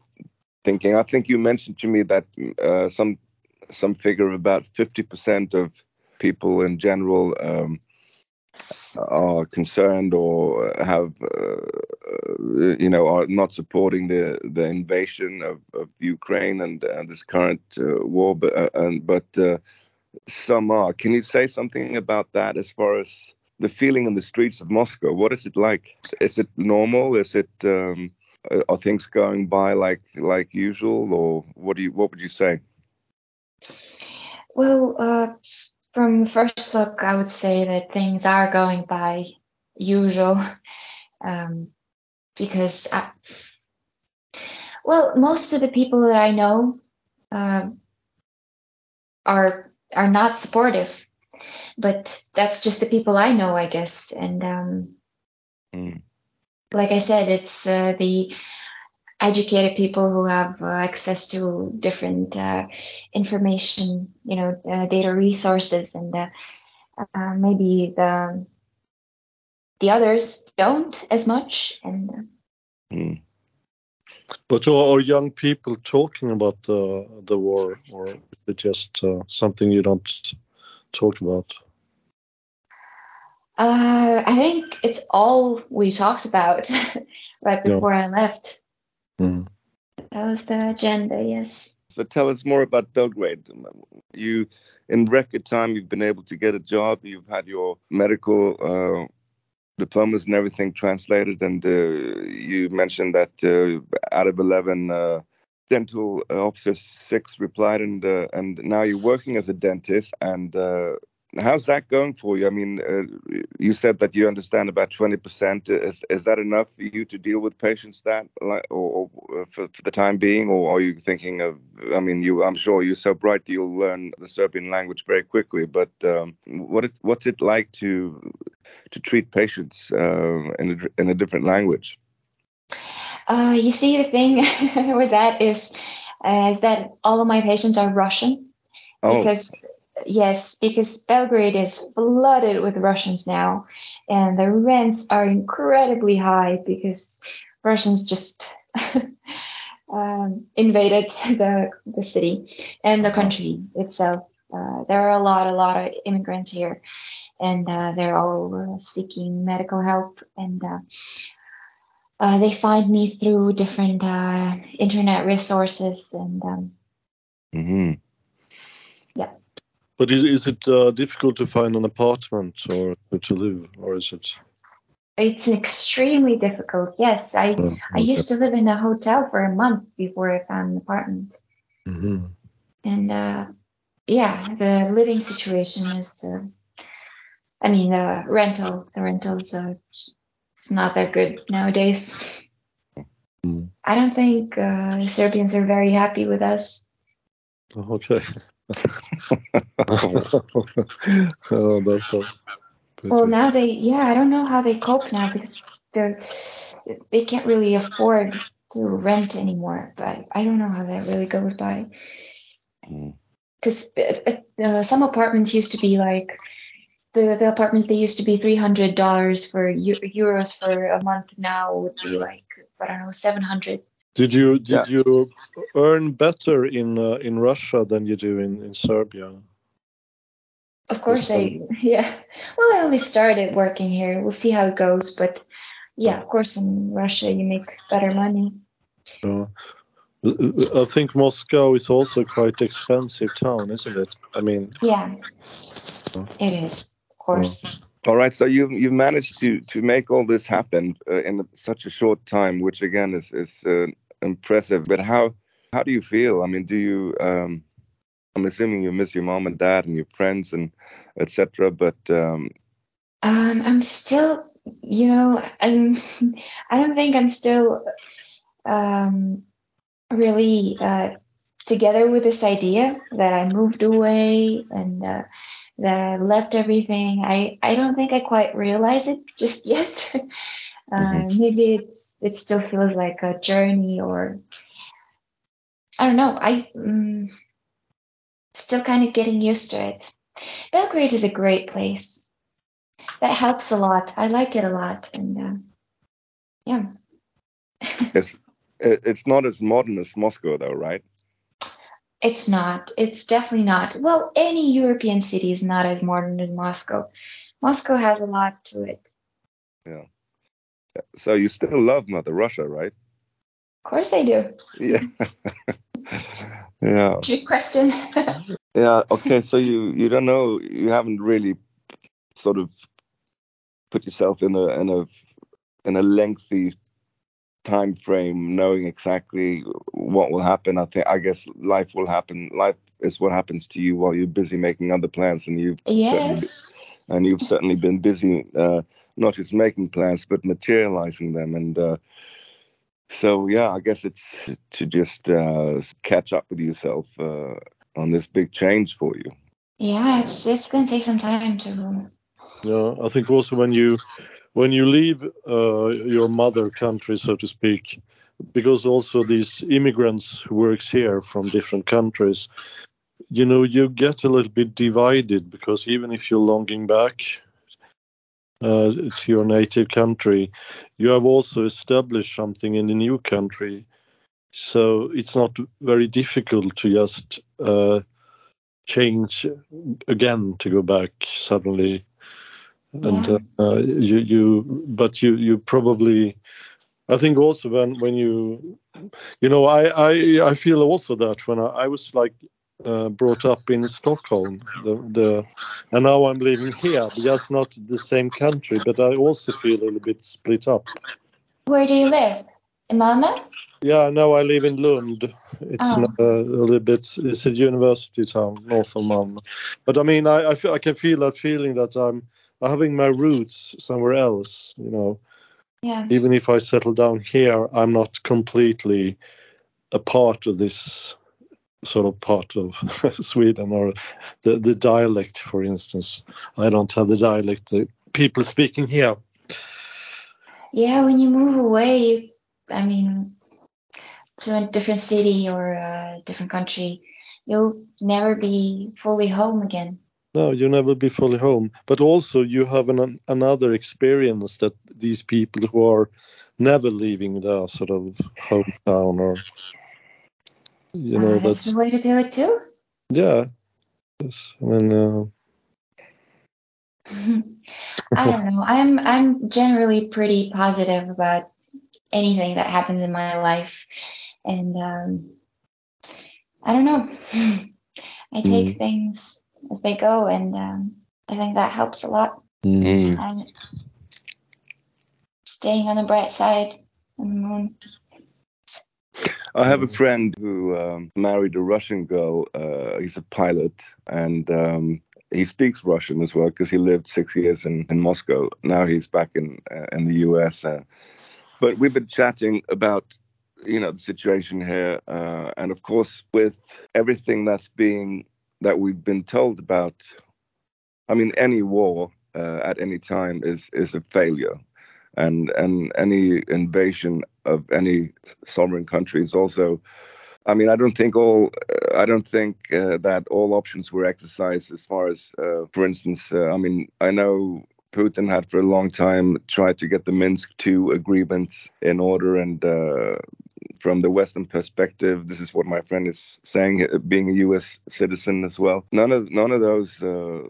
thinking. I think you mentioned to me that uh, some some figure of about 50% of people in general um, are concerned or have uh, you know are not supporting the the invasion of, of Ukraine and, and this current uh, war but uh, and but uh, some are. Can you say something about that as far as the feeling in the streets of Moscow? What is it like? Is it normal? Is it um, are things going by like like usual or what do you what would you say well, uh, from first look, I would say that things are going by usual, um, because I, well, most of the people that I know uh, are are not supportive, but that's just the people I know, I guess. And um, mm. like I said, it's uh, the educated people who have uh, access to different uh, information, you know, uh, data resources, and uh, uh, maybe the the others don't as much. And mm. But are young people talking about the the war, or is it just uh, something you don't talk about? Uh, I think it's all we talked about right before yeah. I left. Mm. That was the agenda, yes. So tell us more about Belgrade. You, in record time, you've been able to get a job. You've had your medical uh, diplomas and everything translated, and uh, you mentioned that uh, out of eleven uh, dental officers, six replied, and uh, and now you're working as a dentist, and uh, how's that going for you? I mean, uh, you said that you understand about 20%. Is, is that enough for you to deal with patients that, or, or uh, for, for, the time being, or are you thinking of? I mean, you, I'm sure you're so bright that you'll learn the Serbian language very quickly. But um, what what's it like to to treat patients uh, in a, in a different language? Uh, you see, the thing with that is, uh, is that all of my patients are Russian. Oh. Because Yes, because Belgrade is flooded with Russians now, and the rents are incredibly high because Russians just um, invaded the the city and the country itself. Uh, there are a lot, a lot of immigrants here, and uh, they're all uh, seeking medical help, and uh, uh, they find me through different uh, internet resources, and um, mm-hmm. But is, is it uh, difficult to find an apartment or to live, or is it? It's extremely difficult. Yes, I oh, okay. I used to live in a hotel for a month before I found an apartment. Mm-hmm. And uh, yeah, the living situation is. Uh, I mean, the rental, the rentals, uh, it's not that good nowadays. Mm. I don't think uh, Serbians are very happy with us. Okay. oh, that's so. Well, now they, yeah, I don't know how they cope now because they're they can't really afford to rent anymore. But I don't know how that really goes by. Because mm. uh, some apartments used to be like the the apartments they used to be three hundred dollars for euros for a month now would be like I don't know seven hundred did you did yeah. you earn better in uh, in Russia than you do in, in Serbia? Of course, I yeah. Well, I only started working here. We'll see how it goes, but yeah, of course, in Russia you make better money. Uh, I think Moscow is also quite expensive town, isn't it? I mean. Yeah, it is, of course. All right, so you you've managed to to make all this happen uh, in such a short time, which again is is uh, impressive. But how how do you feel? I mean, do you? Um, I'm assuming you miss your mom and dad and your friends and etc. But um, um, I'm still, you know, I'm. I don't think I'm still um, really uh, together with this idea that I moved away and uh, that I left everything. I I don't think I quite realize it just yet. mm-hmm. Uh, maybe it's it still feels like a journey, or I don't know. I um, still kind of getting used to it. Belgrade is a great place. That helps a lot. I like it a lot, and uh, yeah. it's it's not as modern as Moscow, though, right? It's not. It's definitely not. Well, any European city is not as modern as Moscow. Moscow has a lot to it. Yeah. So you still love Mother Russia, right? Of course I do. Yeah. yeah. Trick question. yeah. Okay. So you you don't know you haven't really sort of put yourself in a in a in a lengthy time frame knowing exactly what will happen i think i guess life will happen life is what happens to you while you're busy making other plans and you've yes. and you've certainly been busy uh, not just making plans but materializing them. And uh, so yeah i guess it's to just uh, catch up with yourself uh, on this big change for you. Yeah it's it's going to take some time to yeah i think also when you when you leave uh, your mother country so to speak because also these immigrants who works here from different countries you know you get a little bit divided because even if you're longing back uh, to your native country, you have also established something in the new country. so it's not very difficult to just uh, change again to go back suddenly. And uh, you, you, but you, you probably, I think also when when you, you know, I I, I feel also that when I, I was like uh, brought up in Stockholm, the the, and now I'm living here, just not the same country, but I also feel a little bit split up. Where do you live? In Malmö? Yeah, now I live in Lund. It's Oh. uh, a little bit. It's a university town north of Malmö. But I mean, I I, feel, I can feel that feeling that I'm having my roots somewhere else. You know, Yeah. even if I settle down here, I'm not completely a part of this sort of part of Sweden or the the dialect, for instance. I don't have the dialect the people speaking here. Yeah, when you move away, you, I mean, to a different city or a different country, you'll never be fully home again. No, you'll never be fully home. But also, you have an, another experience that these people who are never leaving their sort of hometown or, you know, uh, that's that's, the way to do it too. yeah. Yes. I mean, uh, I don't know. I'm I'm generally pretty positive about anything that happens in my life, and um, I don't know. I take Mm. things as they go, and um, I think that helps a lot. mm, And staying on the bright side of the moon. I have a friend who um, married a Russian girl. Uh, he's a pilot, and um, he speaks Russian as well because he lived six years in, in Moscow. Now he's back in uh, in the U.S. Uh, but we've been chatting about you know the situation here, uh, and of course with everything that's being that we've been told about. I mean, any war uh, at any time is is a failure, and and any invasion of any sovereign country is also. I mean, I don't think all. I don't think uh, that all options were exercised. As far as, uh, for instance, uh, I mean, I know Putin had for a long time tried to get the Minsk II agreements in order, and uh, from the Western perspective, this is what my friend is saying, being a U.S. citizen as well. None of none of those uh,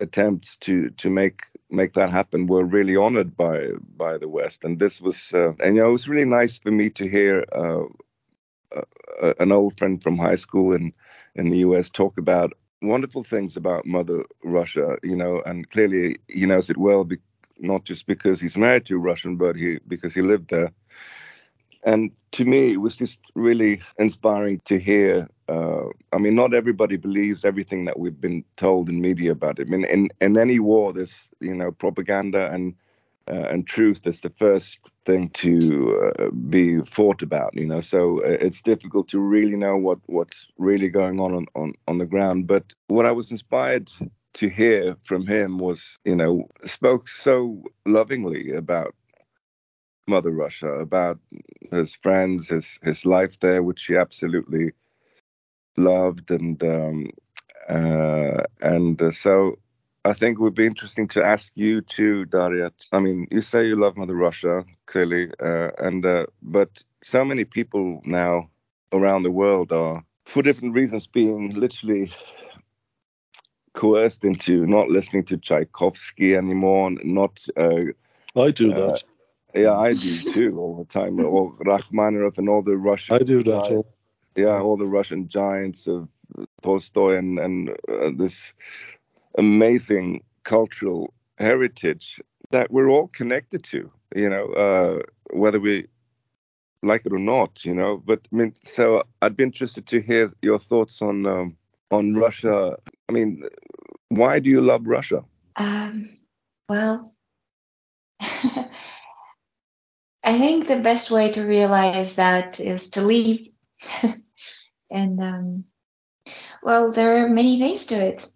attempts to to make make that happen were really honored by by the West, and this was uh, and you know it was really nice for me to hear uh, uh, an old friend from high school in in the U.S. talk about wonderful things about Mother Russia, you know, and clearly he knows it well, be, not just because he's married to a Russian, but he because he lived there. And to me, it was just really inspiring to hear. Uh, I mean, not everybody believes everything that we've been told in media about it. I mean, in, in any war, there's you know propaganda and uh, and truth is the first thing to uh, be fought about. You know, so uh, it's difficult to really know what what's really going on, on on on the ground. But what I was inspired to hear from him was, you know, spoke so lovingly about Mother Russia, about his friends, his his life there, which he absolutely loved, and um, uh, and uh, so I think it would be interesting to ask you too, Daria. I mean, you say you love Mother Russia clearly, uh, and uh, but so many people now around the world are, for different reasons, being literally coerced into not listening to Tchaikovsky anymore, not uh, I do Uh, that. Yeah, I do too all the time. All Rachmaninoff and all the Russian I do that. giants- all- yeah, all the Russian giants of Tolstoy and and uh, this amazing cultural heritage that we're all connected to. You know, uh, whether we like it or not. You know, but I mean, so I'd be interested to hear your thoughts on um, on Russia. I mean, why do you love Russia? Um, well, I think the best way to realize that is to leave. and um, well, there are many ways to it.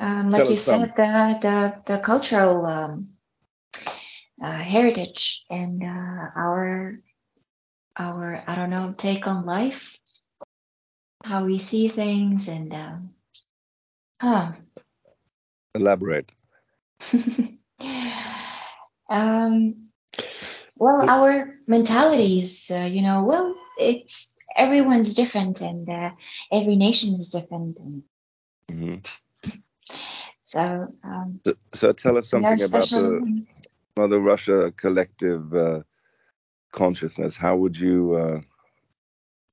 Um, like Tell you said, the the, the cultural um, uh, heritage and uh, our our I don't know take on life, how we see things, and um, huh. Elaborate. um, well, our mentalities, uh, you know, well, it's everyone's different and uh, every nation is different. And Mm-hmm. so, um, So, so tell us something about the Mother Russia collective uh, consciousness. How would you uh,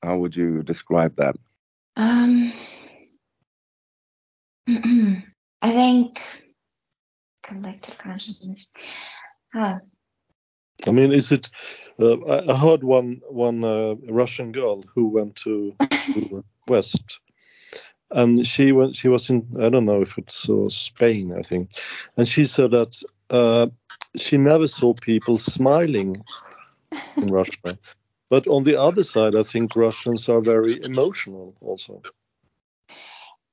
how would you describe that? Um, I think collective consciousness. Huh. I mean, is it? Uh, I heard one one uh, Russian girl who went to, to West, and she went. She was in. I don't know if it's uh, Spain, I think, and she said that uh, she never saw people smiling in Russia. But on the other side, I think Russians are very emotional also.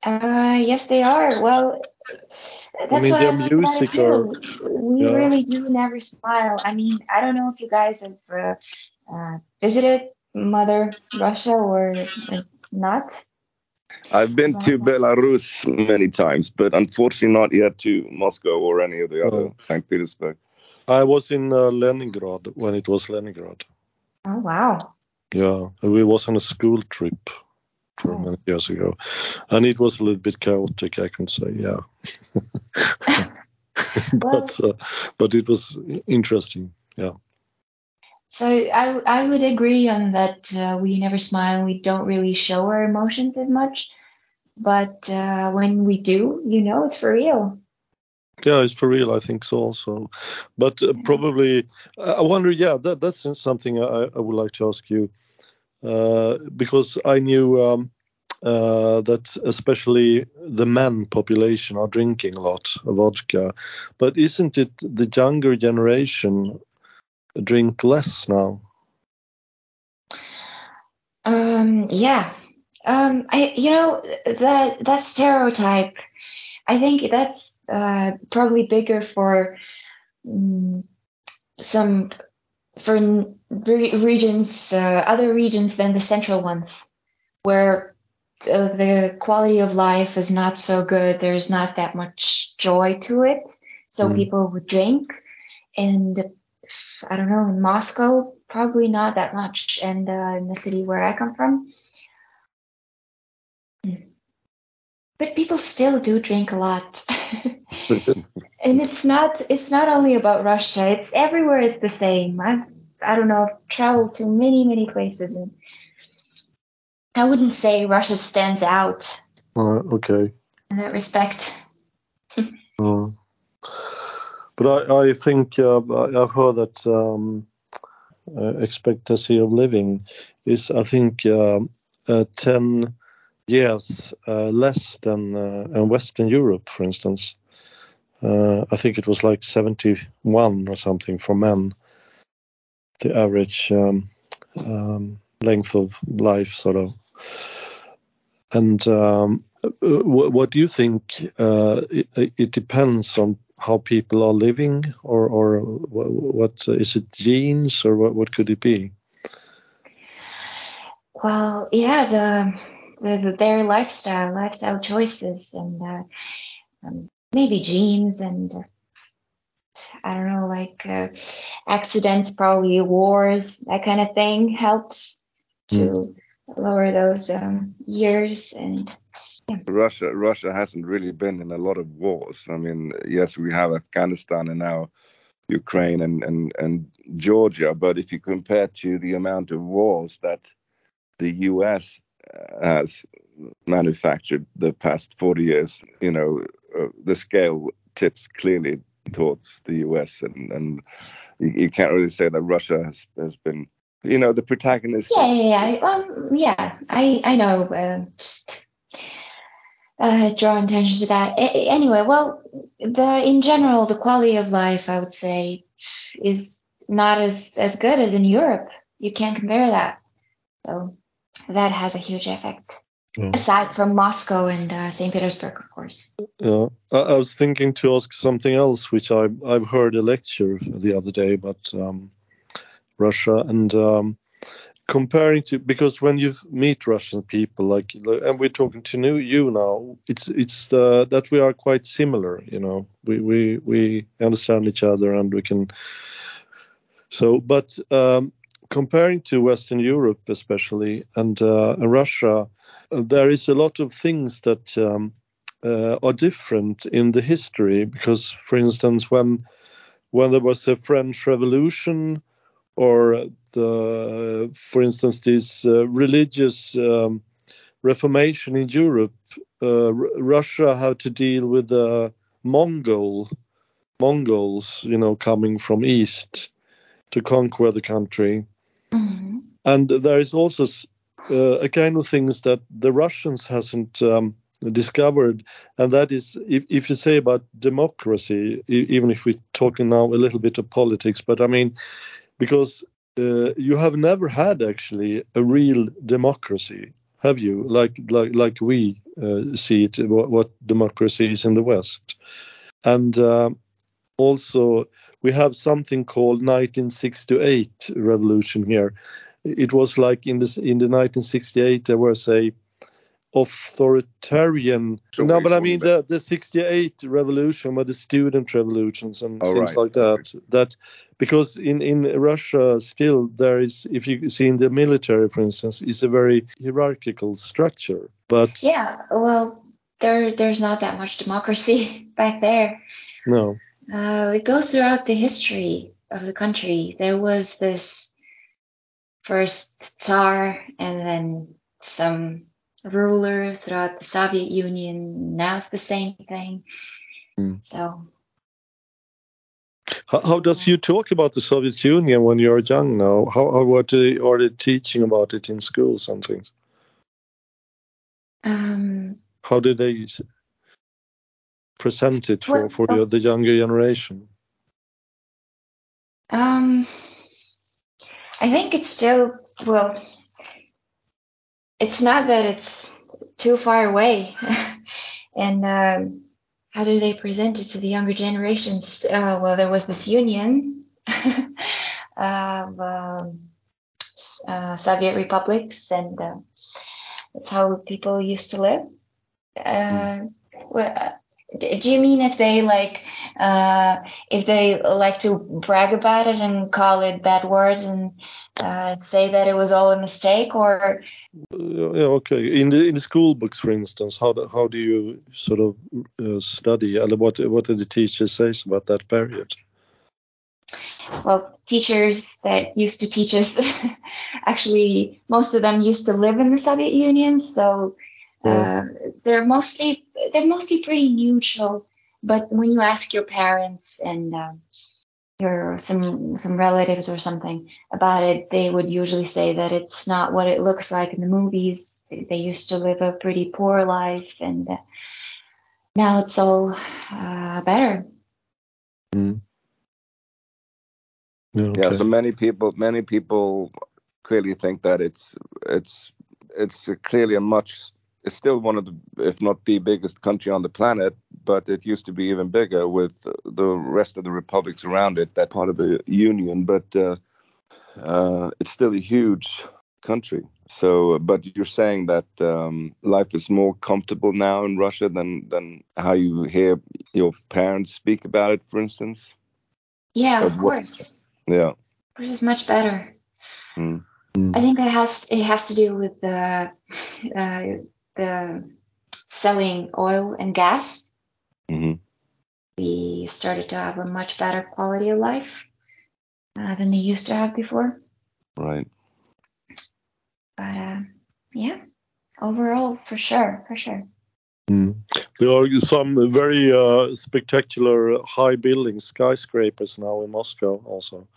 Uh, yes, they are. Well, that's mean, what I their like about it music too. are- we yeah. really do never smile. I mean, I don't know if you guys have uh, uh, visited Mother Russia or, or not. I've been to Belarus many times, but unfortunately not yet to Moscow or any of the other Oh. St. Petersburg. I was in uh, Leningrad when it was Leningrad. Oh wow! Yeah, we was on a school trip for Oh. many years ago, and it was a little bit chaotic, I can say. Yeah, but uh, but it was interesting. Yeah. So I I would agree on that. Uh, we never smile. We don't really show our emotions as much. But uh, when we do, you know, it's for real. Yeah, it's for real. I think so also, but uh, probably I wonder. Yeah, that that's something I, I would like to ask you, because I knew um, uh, that especially the men population are drinking a lot of vodka, but isn't it the younger generation drink less now? Um, yeah. Um, I, you know, that that stereotype, I think that's uh, probably bigger for mm, some for re- regions, uh, other regions than the central ones, where uh, the quality of life is not so good. There's not that much joy to it, so Mm. people would drink. And I don't know, in Moscow, probably not that much. And uh, in the city where I come from, but people still do drink a lot. and it's not it's not only about Russia. It's everywhere. It's the same. I've I don't know. I've traveled to many many places, and I wouldn't say Russia stands out Uh, okay. in that respect. Uh, but I, I think uh, I- I've heard that um, uh, expectancy of living is, I think, um uh, 10 years uh, less than uh, in Western Europe, for instance. Uh, I think it was like 71 or something for men, the average um, um, length of life, sort of. And um, what, do you think? Uh, it, it depends on how people are living, or, or what, what is it genes, or what, what could it be? Well, yeah, the, the, the their lifestyle, lifestyle choices, and uh, um, maybe genes, and uh, I don't know, like uh, accidents, probably wars, that kind of thing helps to lower those um, years. And Russia Russia hasn't really been in a lot of wars. I mean, yes, we have Afghanistan and now Ukraine and, and, and Georgia, but if you compare to the amount of wars that the US has manufactured the past 40 years, you know, uh, the scale tips clearly towards the US, and, and you, you can't really say that Russia has, has been, you know, the protagonist. yeah, yeah, yeah, um, yeah, I I know. Uh, just uh, draw attention to that. A- anyway, well, the in general, the quality of life, I would say, is not as as good as in Europe. You can't compare that. So that has a huge effect. Yeah. Aside from Moscow and uh, St. Petersburg, of course. Yeah, I, I was thinking to ask something else, which I I've heard a lecture the other day about um, Russia and um, comparing to because when you meet Russian people, like and we're talking to new, you now, it's it's uh, that we are quite similar. You know, we we we understand each other and we can So, but um, comparing to Western Europe, especially, and uh, Russia, there is a lot of things that um, uh, are different in the history. Because, for instance, when when there was a French Revolution, or the, for instance, this uh, religious um, Reformation in Europe, uh, Russia had to deal with the Mongol Mongols, you know, coming from east to conquer the country. Mm-hmm. And there is also uh, a kind of things that the Russians hasn't um, discovered, and that is if, if you say about democracy, even if we're talking now a little bit of politics, but I mean, because uh, you have never had actually a real democracy, have you? Like like like we uh, see it, what, what, democracy is in the West, and uh, also we have something called 1968 revolution here. It was like in this in the 1968 there was a authoritarian. no, but I mean the the 68 revolution, but the student revolutions and oh, things right. like that. That because in in Russia still there is, if you see in the military, for instance, is a very hierarchical structure. But yeah, well, there there's not that much democracy back there. No. Uh, it goes throughout the history of the country. There was this first Tsar and then some ruler throughout the Soviet Union. Now it's the same thing. Mm. So. How, how, does you talk about the Soviet Union when you're young now? How, how what are they teaching about it in schools and things? Um, how did they present it for, for the, the younger generation? Um, I think it's still well. It's not that it's too far away, and um, how do they present it to the younger generations? Uh, well, there was this union of um, uh, Soviet republics, and uh, that's how people used to live. Mm. Well, do you mean if they like uh, if they like to brag about it and call it bad words and uh, say that it was all a mistake or? Yeah okay. In the in the school books for instance how do, how do you sort of uh, study? What what do the teachers say about that period? Well teachers that used to teach us actually most of them used to live in the soviet union so uh, they're mostly they're mostly pretty neutral, but when you ask your parents and uh, your some some relatives or something about it, they would usually say that it's not what it looks like in the movies. They, they used to live a pretty poor life, and uh, now it's all uh, better. Mm. Okay. Yeah, so many people many people clearly think that it's it's it's clearly a much it's still one of the, if not the biggest country on the planet, but it used to be even bigger with the rest of the republics around it, that part of the union. But uh, uh, it's still a huge country. So, but you're saying that um, life is more comfortable now in Russia than than how you hear your parents speak about it, for instance. Yeah, of, of course. Yeah, course, it's much better. Mm. I think it has it has to do with the uh, the selling oil and gas, mm-hmm. we started to have a much better quality of life uh, than they used to have before. Right. But uh, yeah, overall, for sure, for sure. Mm. There are some very uh, spectacular high buildings, skyscrapers now in Moscow also.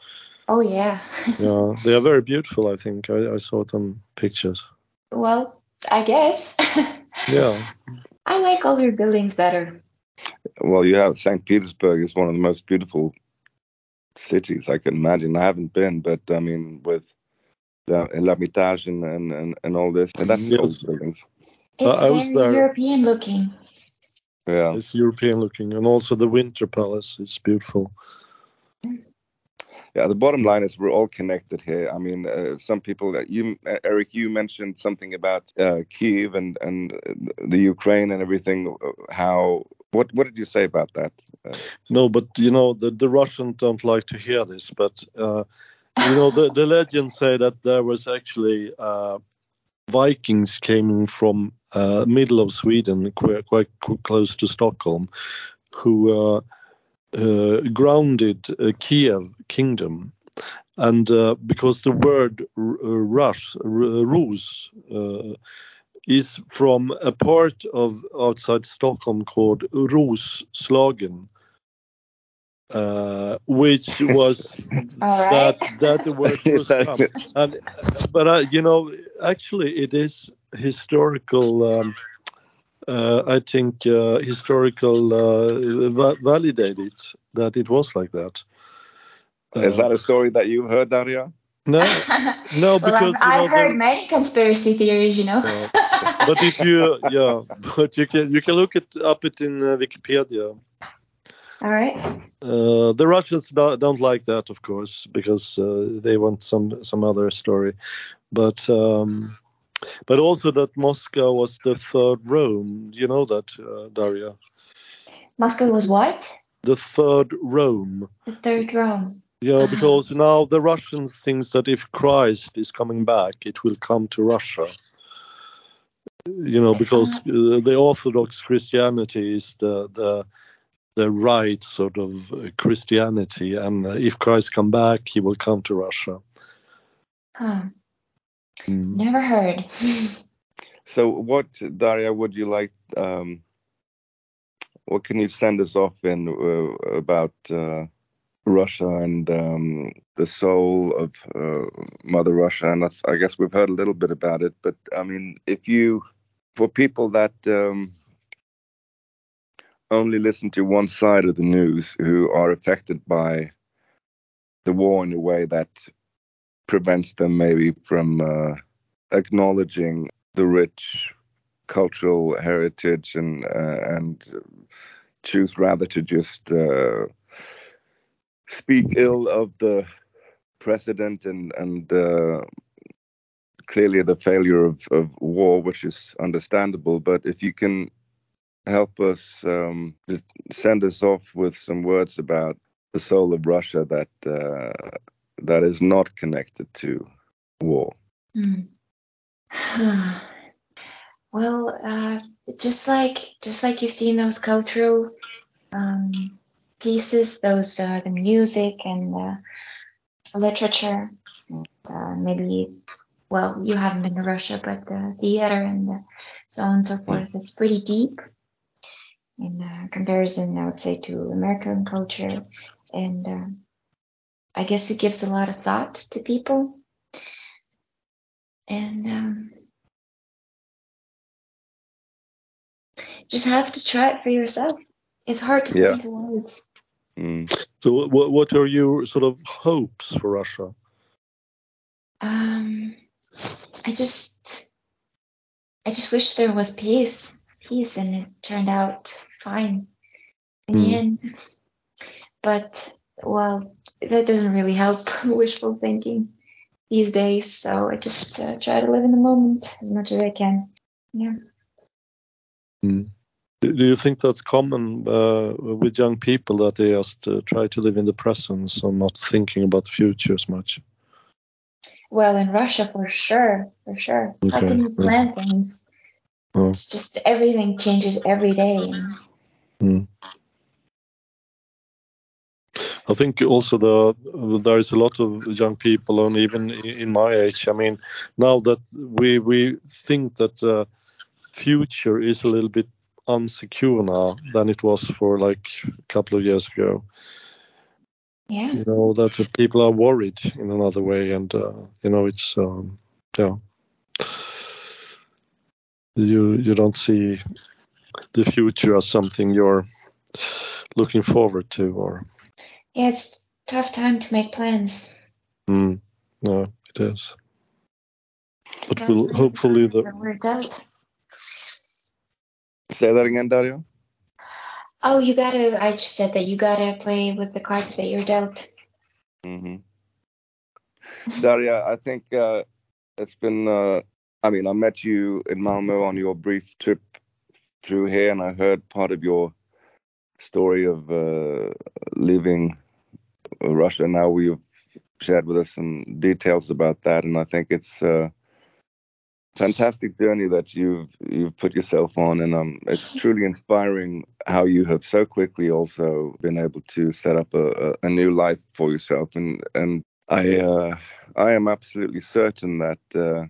Oh yeah. yeah, they are very beautiful. I think I, I saw some pictures. Well, I guess. yeah. I like older buildings better. Well, you have St. Petersburg is one of the most beautiful cities I can imagine. I haven't been, but I mean, with the Hermitage and, and, and, and all this, and that's yes. old buildings. It's uh, very European looking. Yeah, it's European looking, and also the Winter Palace is beautiful. Yeah, the bottom line is we're all connected here. I mean, uh, some people that you, Eric, you mentioned something about uh, Kiev and and the Ukraine and everything. How what what did you say about that? Uh, No, but you know the the Russians don't like to hear this, but uh, you know the the legends say that there was actually uh, Vikings came from uh, middle of Sweden, quite, quite close to Stockholm, who uh, uh, grounded uh, Kiev kingdom, and uh, because the word r- uh, Rus, r- Rus, uh, is from a part of outside Stockholm called Roslagen, uh, which was All right. that that the word was that- from. And but uh, you know, actually, it is historical. Um, uh, I think uh, historical uh, va- validated that it was like that. Is Uh, that a story that you've heard, Daria? no? No, well, because, I've, you know, heard many conspiracy theories, you know. Uh, but if you yeah but you can you can look it up it in uh, wikipedia All right. uh, the russians don't, don't like that of course because uh, they want some some other story but um but also that moscow was the third rome Do you know that uh, daria Moscow was what? the third rome The third Rome. yeah Ah. because now the russians thinks that if christ is coming back it will come to russia you know because uh, the orthodox christianity is the the the right sort of christianity and if christ come back he will come to russia Huh. Mm. Never heard. So, what, Daria, would you like? Um, what can you send us off in uh, about uh, Russia and um, the soul of uh, Mother Russia? And I, I guess we've heard a little bit about it, but I mean, if you, for people that um, only listen to one side of the news, who are affected by the war in a way that prevents them maybe from uh, acknowledging the rich cultural heritage and uh, and choose rather to just uh, speak ill of the president and and uh, clearly the failure of, of war, which is understandable. But if you can help us um, just send us off with some words about the soul of Russia that uh, that is not connected to war. Hmm. well, uh, just like just like you've seen those cultural um, pieces, those uh, the music and the literature, and, uh, maybe well, you haven't been to Russia, but the theater and the, so on and so forth. It's pretty deep in uh, comparison, I would say, to American culture, and uh, I guess it gives a lot of thought to people. And um, just have to try it for yourself. It's hard to Yeah. put into words. Mm. so what, what are your sort of hopes for russia Um, I just, I just wish there was peace, peace, and it turned out fine in the Mm. end. But well, that doesn't really help wishful thinking these days. So I just uh, try to live in the moment as much as I can. Yeah. Mm. Do you think that's common uh, with young people that they just uh, try to live in the present and not thinking about the future as much? Well, in Russia, for sure, for sure. How Okay, can you yeah. plan things? Oh. It's just everything changes every day. Mm. I think also the there is a lot of young people, and even in my age. I mean, now that we we think that the future is a little bit unsecure now than it was for like a couple of years ago. yeah, You know that people are worried in another way, and uh, you know it's um, yeah. You you don't see the future as something you're looking forward to, or yeah, it's tough time to make plans. mm, no, it is. But Gotta we'll hopefully the that we're dealt. Say that again, Dario. Oh, you gotta. I just said that you gotta play with the cards that you're dealt. hmm Daria, I think uh, it's been. Uh, I mean, I met you in Malmo on your brief trip through here, and I heard part of your story of uh, leaving Russia. Now we've shared with us some details about that, and I think it's a fantastic journey that you've you've put yourself on, and um, it's truly inspiring how you have so quickly also been able to set up a, a new life for yourself, and and I uh, I am absolutely certain that uh,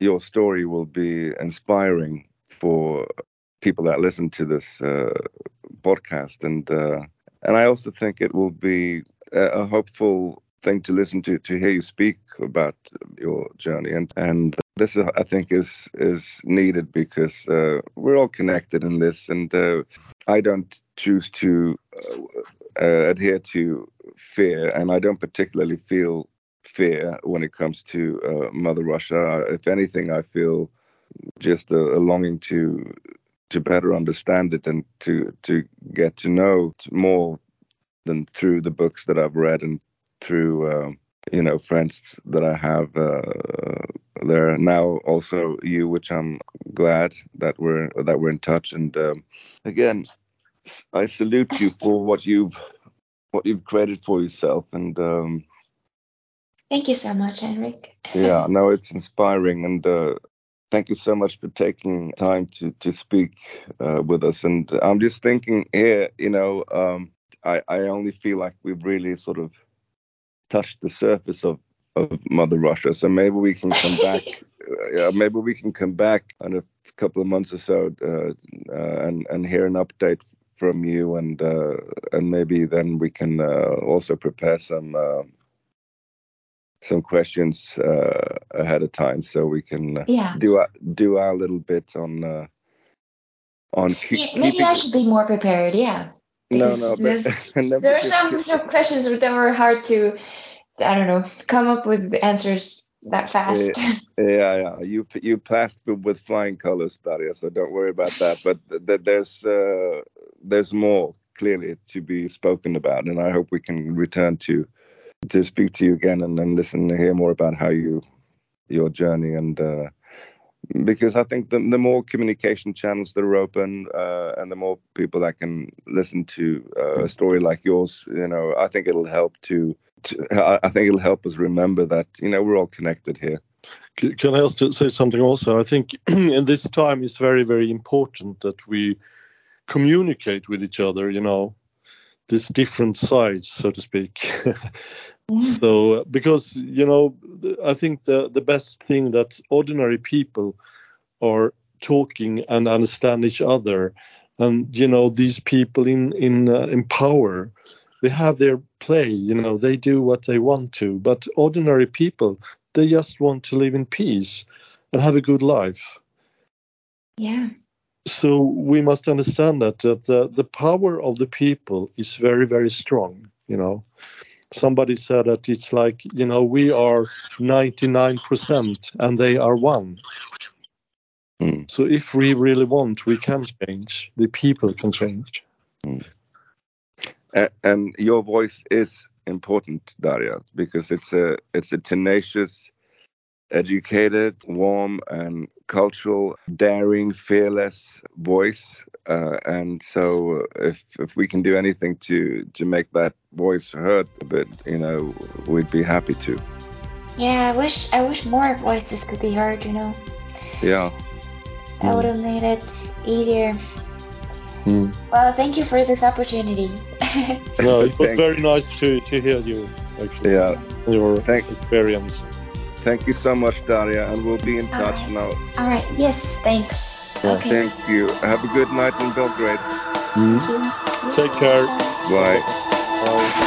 your story will be inspiring for people that listen to this uh, podcast, and uh, and I also think it will be a, hopeful thing to listen to to hear you speak about your journey, and and this I think is is needed because uh, we're all connected in this, and uh, I don't choose to uh, uh, adhere to fear, and I don't particularly feel fear when it comes to uh, Mother Russia. If anything, I feel just a, a, longing to to better understand it and to to get to know more than through the books that I've read and through um, you know friends that I have uh, there. Now also you which I'm glad that we're that we're in touch and um, again I salute you for what you've what you've created for yourself and um, thank you so much Henrik yeah no it's inspiring and uh, thank you so much for taking time to to speak uh, with us. And I'm just thinking here, you know, um, I I only feel like we've really sort of touched the surface of of Mother Russia. So maybe we can come back. uh, maybe we can come back in a couple of months or so uh, uh and and hear an update from you, and uh, and maybe then we can uh, also prepare some some questions uh, ahead of time so we can uh, yeah. do our, do our little bit on uh, on keep, yeah, maybe I should be more prepared. Yeah. no, no, but there are some some questions that were hard to, I don't know, come up with answers that fast. Yeah, yeah, You you passed with flying colors, Daria. So don't worry about that. But th- th- there's uh, there's more clearly to be spoken about, and I hope we can return to to speak to you again and, and listen to hear more about how you your journey and uh, because I think the, the more communication channels that are open uh, and the more people that can listen to uh, a story like yours, you know, I think it'll help to, to, I think it'll help us remember that, you know, we're all connected here. Can I also say something also? I think in this time it's very, very important that we communicate with each other, you know, these different sides, so to speak. So because you know, I think the the best thing that ordinary people are talking and understand each other, and you know these people in in uh, in power, they have their play. You know they do what they want to, but ordinary people they just want to live in peace and have a good life. Yeah so we must understand that, that the, the power of the people is very very strong you know somebody said that it's like you know we are 99% and they are one mm. so if we really want we can change the people can change mm. and your voice is important daria because it's a it's a tenacious educated, warm, and cultural, daring, fearless voice. Uh, and so, if if we can do anything to to make that voice heard a bit, you know, we'd be happy to. Yeah, I wish I wish more voices could be heard. You know. Yeah. That would have made it easier. Mm. Well, thank you for this opportunity. no, it was very nice to, to hear you, actually. Yeah. Your Thanks. experience. Thank you so much, Daria, and we'll be in touch right. now. All right. Yes. Thanks. Well, okay. Thank you. Have a good night in Belgrade. Mm. Take care. Bye. Bye.